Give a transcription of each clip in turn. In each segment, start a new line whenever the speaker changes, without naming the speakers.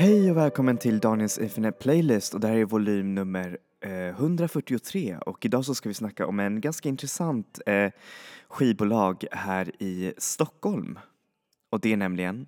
Hej och välkommen till Daniels Infinite Playlist och det här är volym nummer eh, 143 och idag så ska vi snacka om en ganska intressant eh, skivbolag här i Stockholm. Och det är nämligen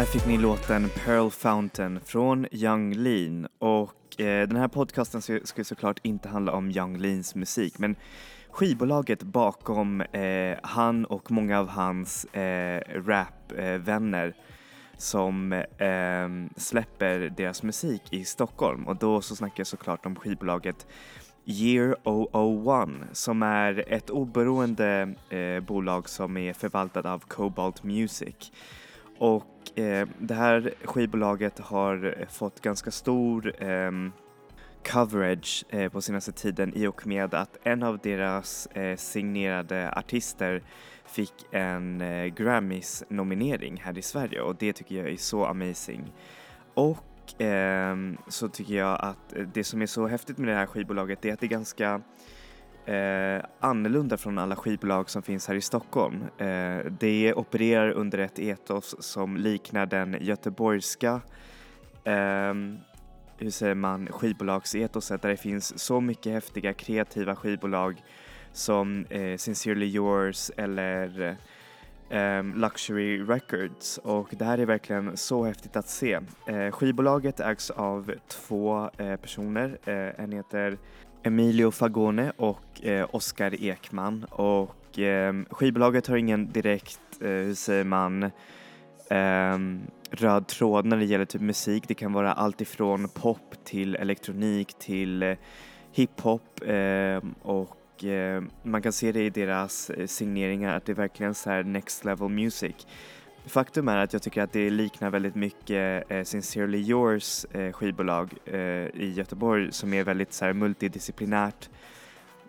Där fick ni låten Pearl Fountain från Young Lean och eh, den här podcasten ska ska såklart inte handla om Young Leans musik men skivbolaget bakom eh, han och många av hans eh, rapvänner som eh, släpper deras musik i Stockholm och då så snackar jag såklart om skivbolaget Year 001 som är ett oberoende eh, bolag som är förvaltat av Cobalt Music. Och eh, det här skivbolaget har eh, fått ganska stor eh, coverage eh, på senaste tiden i och med att en av deras eh, signerade artister fick en eh, Grammys nominering här i Sverige och det tycker jag är så amazing. Och ehm, så tycker jag att eh, det som är så häftigt med det här skivbolaget är att det är ganska eh, annorlunda från alla skivbolag som finns här i Stockholm. Eh, det opererar under ett etos som liknar den göteborgska eh, hur säger man, skivbolagsetoset där det finns så mycket häftiga kreativa skivbolag som eh, Sincerely Yours eller eh, Luxury Records och det här är verkligen så häftigt att se. Eh, skivbolaget ägs av två eh, personer, eh, en heter Emilio Fagone och eh, Oskar Ekman och eh, skivbolaget har ingen direkt, eh, hur säger man, ehm, röd tråd när det gäller typ musik. Det kan vara allt ifrån pop till elektronik till eh, hiphop eh, och ehm, man kan se det i deras eh, signeringar att det är verkligen så här next level music. Faktum är att jag tycker att det liknar väldigt mycket eh, Sincerely Yours eh, skivbolag eh, i Göteborg som är väldigt så här multidisciplinärt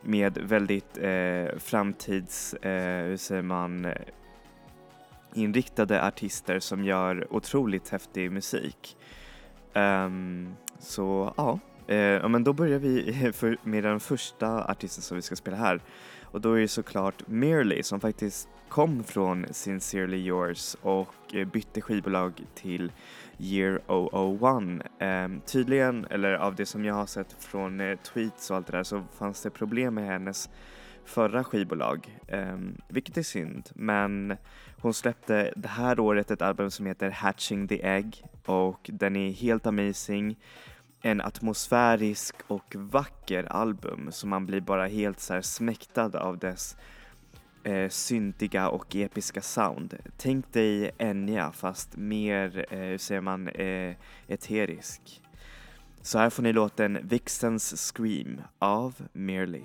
med väldigt eh, framtids, eh, hur säger man, eh, inriktade artister som gör otroligt häftig musik. Um, så ja, eh, men då börjar vi för, med den första artisten som vi ska spela här. Och då är det såklart Merely som faktiskt kom från Sincerely Yours och eh, bytte skivbolag till Year 001. Ehm, tydligen, eller av det som jag har sett från eh, tweets och allt det där så fanns det problem med hennes förra skivbolag, ehm, vilket är synd. Men hon släppte det här året ett album som heter Hatching the Egg och den är helt amazing. En atmosfärisk och vacker album så man blir bara helt så här smäktad av dess eh, syntiga och episka sound. Tänk dig Enya fast mer, eh, hur säger man, eh, eterisk. Så här får ni låten Vixens Scream av Merely.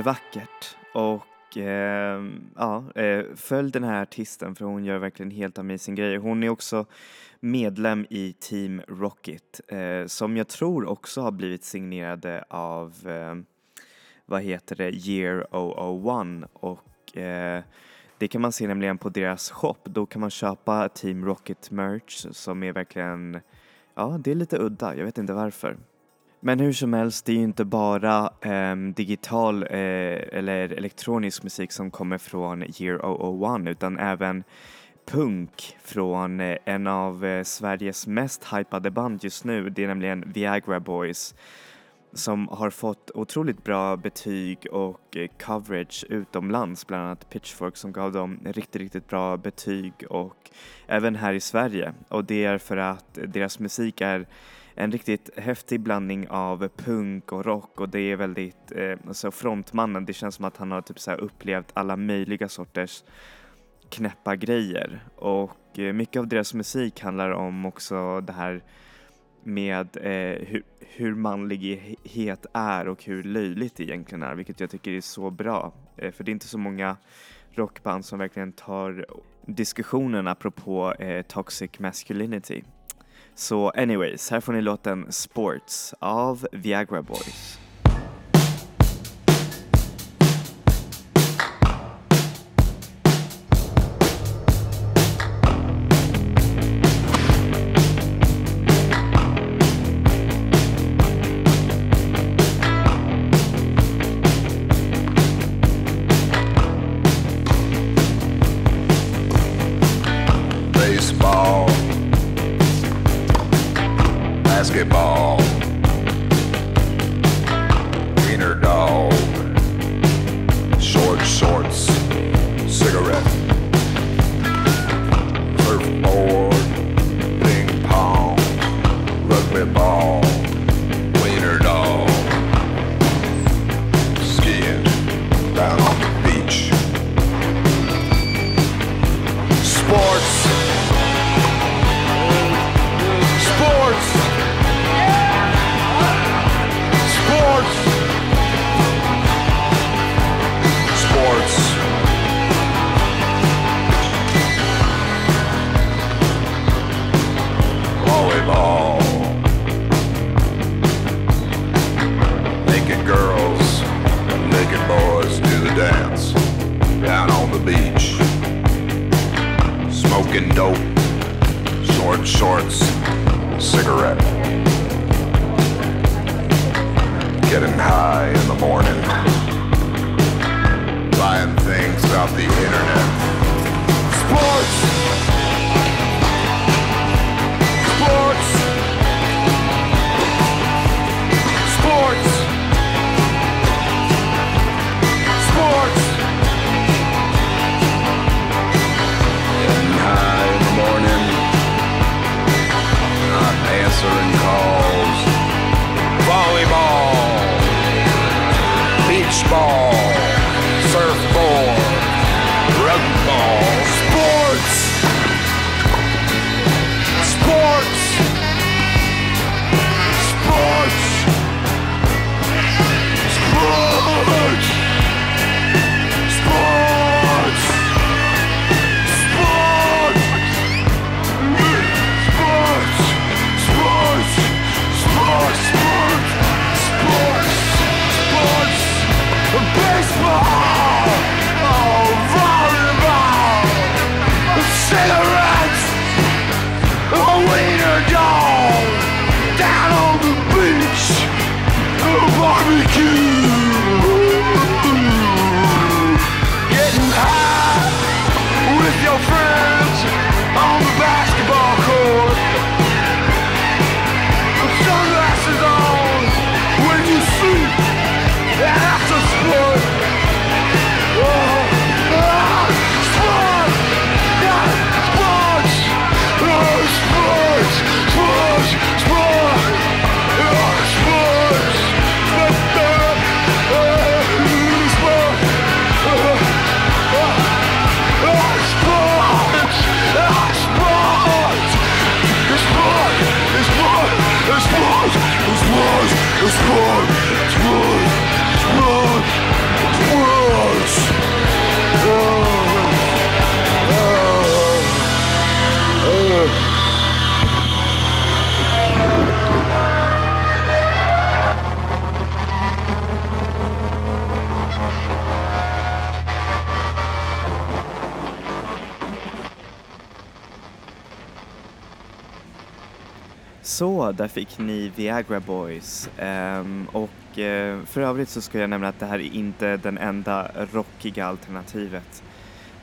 Det vackert. Och ehm, eh, ja, följ den här artisten för hon gör verkligen helt amazing grejer. Hon är också medlem i Team Rocket eh, som jag tror också har blivit signerade av eh, vad heter det, Year 001 och eh, det kan man se nämligen på deras shop. Då kan man köpa Team Rocket merch som är verkligen, ja det är lite udda, jag vet inte varför. Men hur som helst, det är ju inte bara um, digital uh, eller elektronisk musik som kommer från Year 001 utan även punk från eh, en av eh, Sveriges mest hypade band just nu. Det är nämligen Viagra Boys som har fått otroligt bra betyg och coverage utomlands, bland annat Pitchfork som gav dem riktigt, riktigt bra betyg och även här i Sverige. Och det är för att deras musik är en riktigt häftig blandning av punk och rock och det är väldigt, eh, alltså frontmannen, det känns som att han har typ så upplevt alla möjliga sorters knäppa grejer och eh, mycket av deras musik handlar om också det här med eh, hur, hur manlighet är och hur löjligt det egentligen är, vilket jag tycker är så bra. Eh, för det är inte så många rockband som verkligen tar diskussionen apropå eh, toxic masculinity. Så anyways, här får ni låten Sports av Viagra Boys.
Internet.
Där fick ni Viagra Boys. Um, och uh, för övrigt så ska jag nämna att det här är inte den enda rockiga alternativet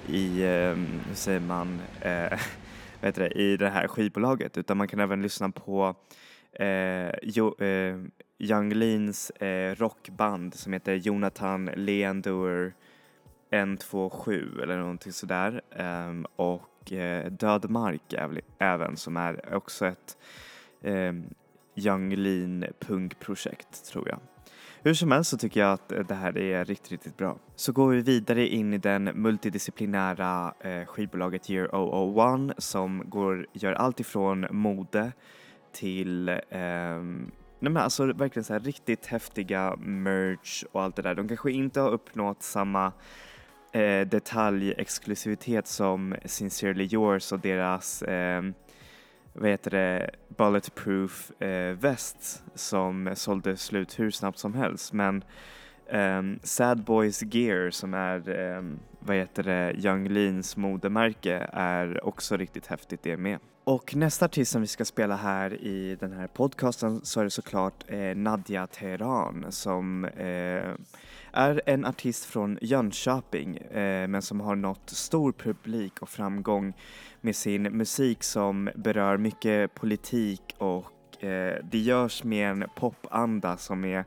i, um, hur säger man, uh, vad heter det, i det här skivbolaget utan man kan även lyssna på uh, jo, uh Young Leans rockband som heter Jonathan Leandour N27 eller någonting sådär um, och eh, Död Mark även som är också ett eh, Young Lean punkprojekt tror jag. Hur som helst så tycker jag att eh, det här är riktigt, riktigt bra. Så går vi vidare in i den multidisciplinära eh, skivbolaget Year 001 som går, gör allt ifrån mode till eh, Nej men alltså verkligen så här riktigt häftiga merch och allt det där. De kanske inte har uppnått samma eh, detaljexklusivitet som Sincerely Yours och deras eh, vad heter det, bulletproof eh, väst som sålde slut hur snabbt som helst. Men ehm, Sad Boys Gear som är ehm, vad heter det, Young Leans modemärke är också riktigt häftigt det med. Och nästa artist som vi ska spela här i den här podcasten så är det såklart eh, Nadja Teheran som eh, är en artist från Jönköping eh, men som har nått stor publik och framgång med sin musik som berör mycket politik och eh, det görs med en popanda som är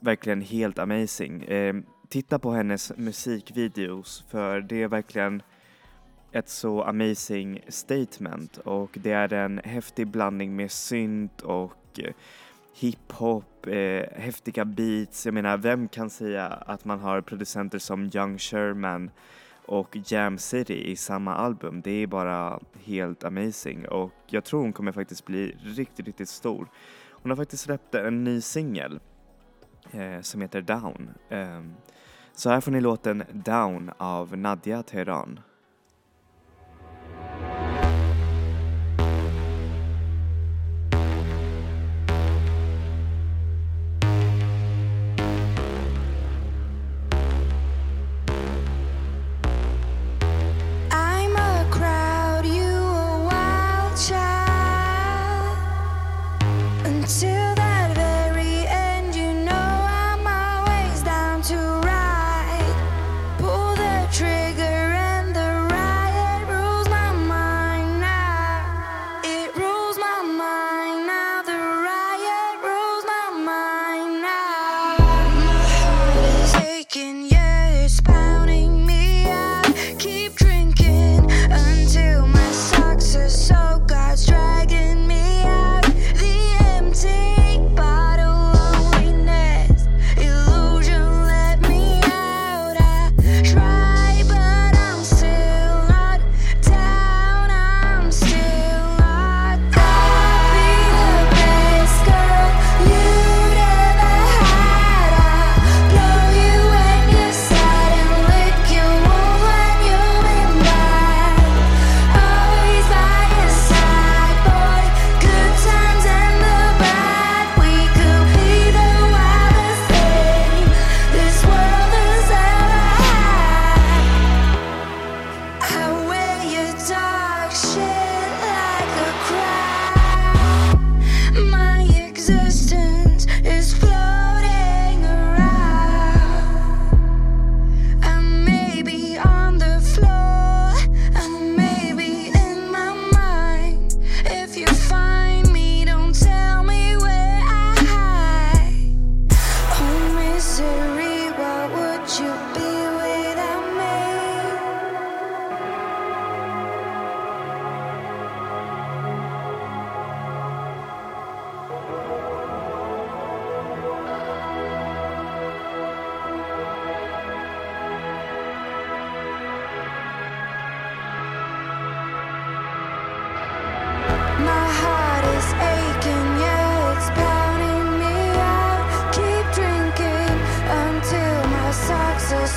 verkligen helt amazing. Eh, titta på hennes musikvideos för det är verkligen ett så amazing statement och det är en häftig blandning med synt och eh, hiphop, eh, häftiga beats. Jag menar, vem kan säga att man har producenter som Young Sherman och Jam City i samma album? Det är bara helt amazing och jag tror hon kommer faktiskt bli riktigt, riktigt stor. Hon har faktiskt släppt en ny singel eh, som heter Down. Eh, så här får ni låten Down av Nadja Teheran.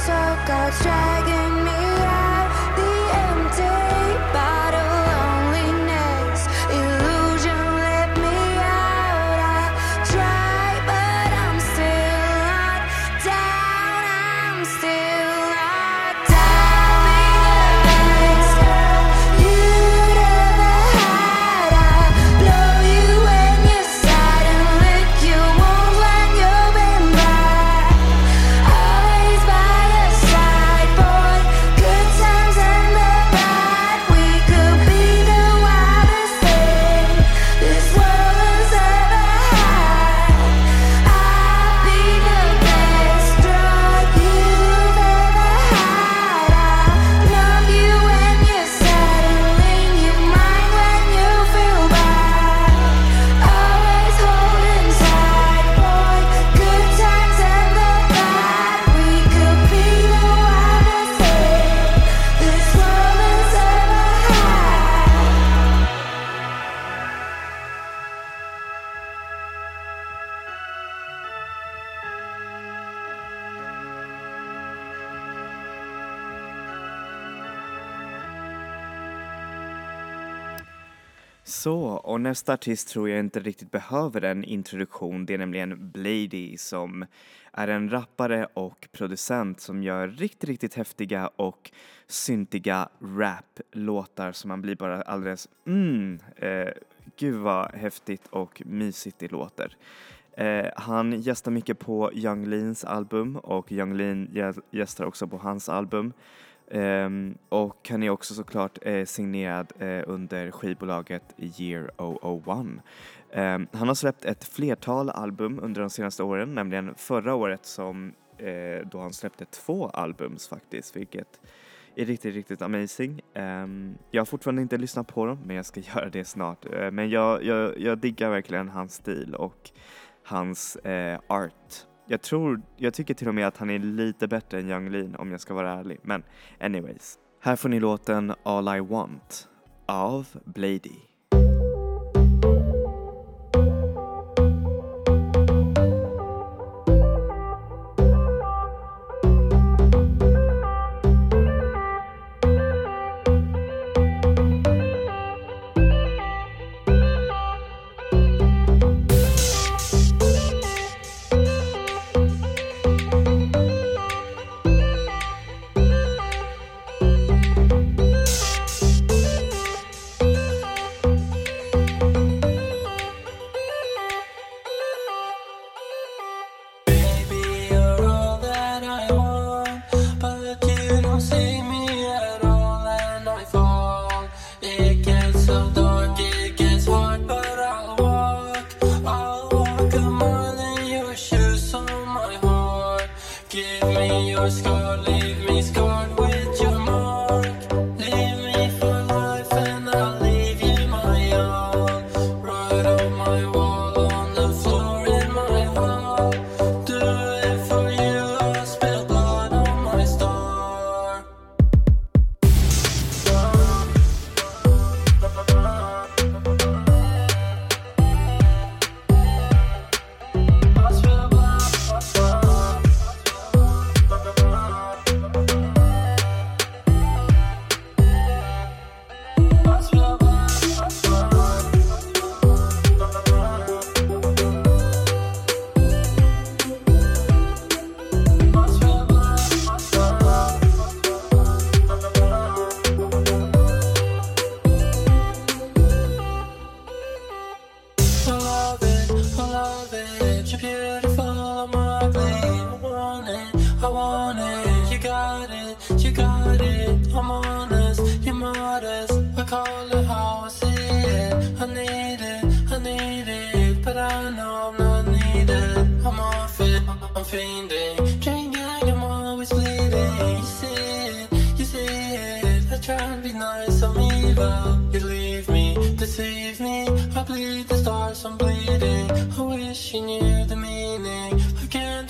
So, God's
dragon och nästa artist tror jag inte riktigt behöver en introduktion. Det är nämligen Blady som är en rappare och producent som gör riktigt, riktigt häftiga och syntiga rap-låtar som man blir bara alldeles mm, eh, gud vad häftigt och mysigt det låter. Eh, han gästar mycket på Young Leans album och Young Lean gästar också på hans album. Um, och han är också såklart eh, signerad eh, under skivbolaget Year 001. Um, ehm, han har släppt ett flertal album under de senaste åren, nämligen förra året som eh, då han släppte två albums faktiskt, vilket är riktigt, riktigt amazing. Um, jag har fortfarande inte lyssnat på dem, men jag ska göra det snart. Uh, men jag, jag, jag diggar verkligen hans stil och hans eh, art. Jag tror, jag tycker till och med att han är lite bättre än Young Lean om jag ska vara ärlig. Men anyways. Här får ni låten All I Want av Blady.
E.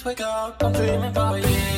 wake up, I'm dreaming about you.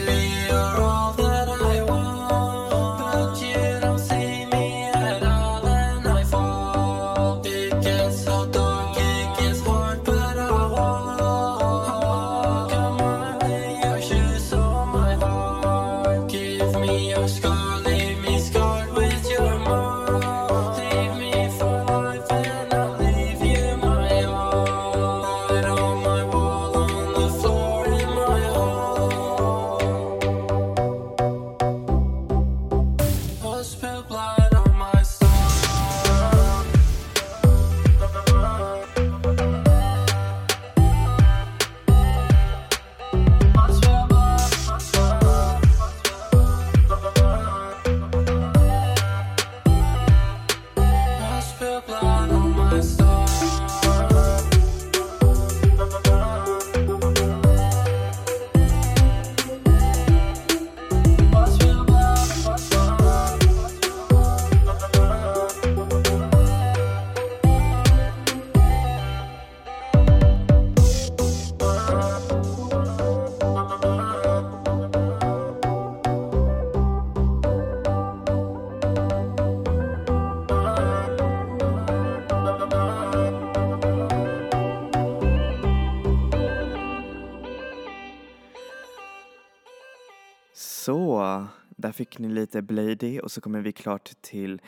Fick ni lite Blady och så kommer vi klart till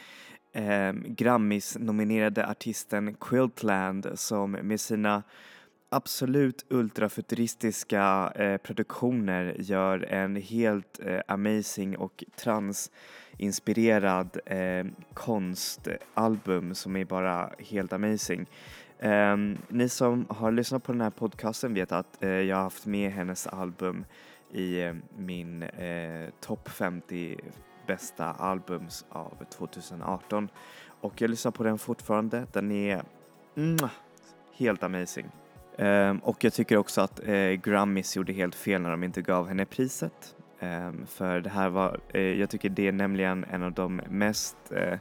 eh, Grammis-nominerade artisten Quiltland som med sina absolut ultrafuturistiska eh, produktioner gör en helt eh, amazing och transinspirerad eh, konstalbum som är bara helt amazing. Ehm, ni som har lyssnat på den här podcasten vet att eh, jag har haft med hennes album i eh, min eh, topp 50 bästa albums av 2018 och jag lyssnar på den fortfarande. Den är mm, helt amazing. Um, och jag tycker också att eh, Grammys gjorde helt fel när de inte gav henne priset. Um, för det här var, eh, jag tycker det är nämligen en av de mest, eh,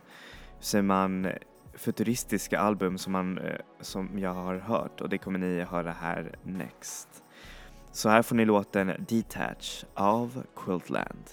säger man, futuristiska album som, man, eh, som jag har hört och det kommer ni höra här next. Så här får ni låten Detach av Quiltland.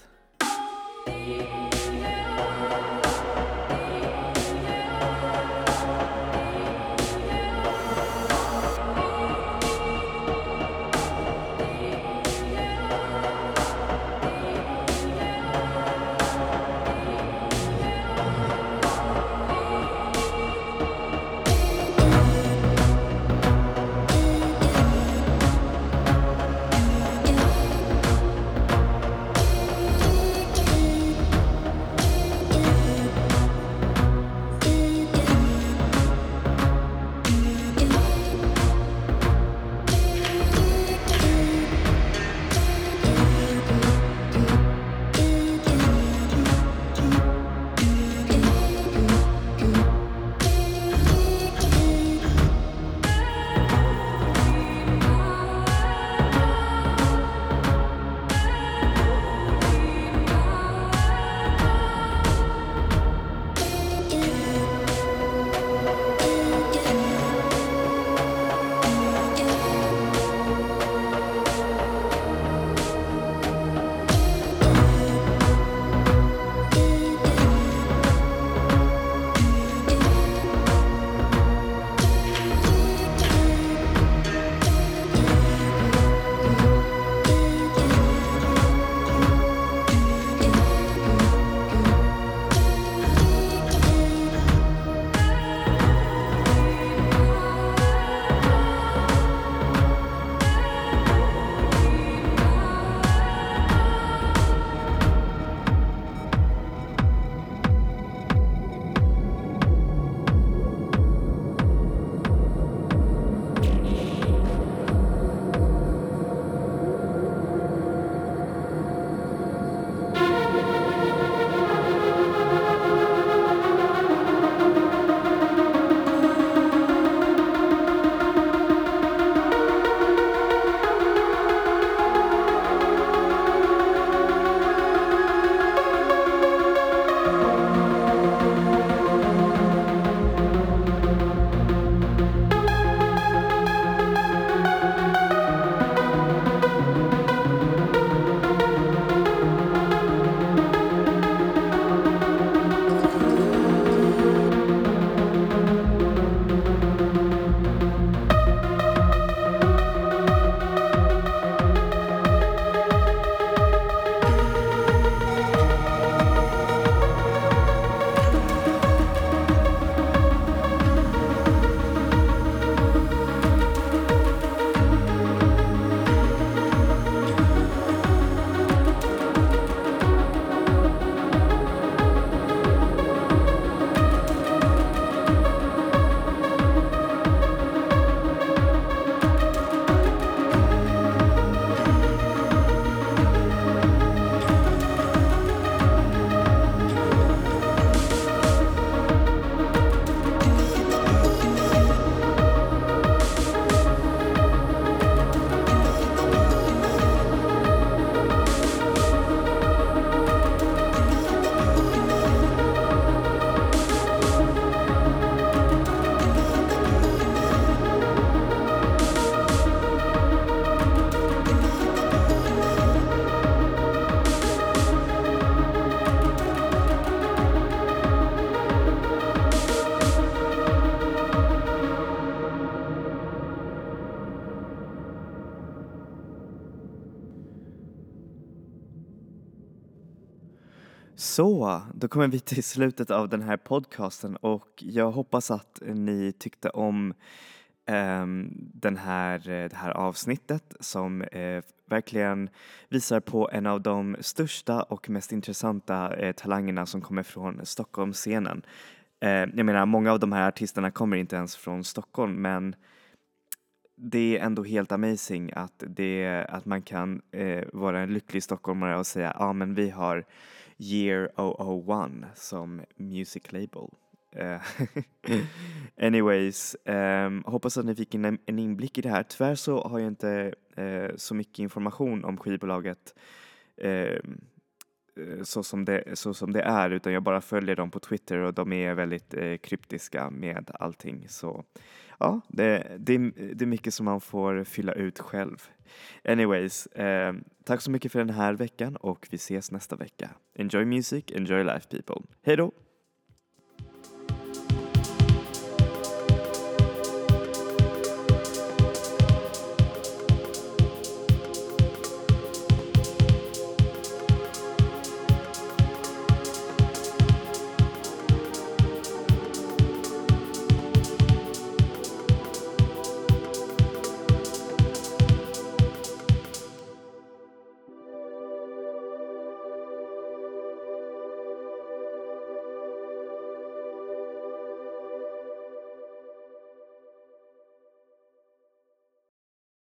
Så, då kommer vi till slutet av den här podcasten och jag hoppas att ni tyckte om ehm, den här, det här avsnittet som eh, verkligen visar på en av de största och mest intressanta eh, talangerna som kommer från Stockholmsscenen. Eh, jag menar, många av de här artisterna kommer inte ens från Stockholm men det är ändå helt amazing att, det, att man kan eh, vara en lycklig stockholmare och säga ja ah, men vi har year 001 som music label. Eh, anyways, um, hoppas att ni fick en, en inblick i det här. Tyvärr så har jag inte uh, så mycket information om skivbolaget uh, Eh, så, som det, så som det är utan jag bara följer dem på Twitter och de är väldigt eh, kryptiska med allting. Så ja, det, det, är- det är mycket som man får fylla ut själv. Anyways, eh, tack så mycket för den här veckan och vi ses nästa vecka. Enjoy music, enjoy life people. Hej då!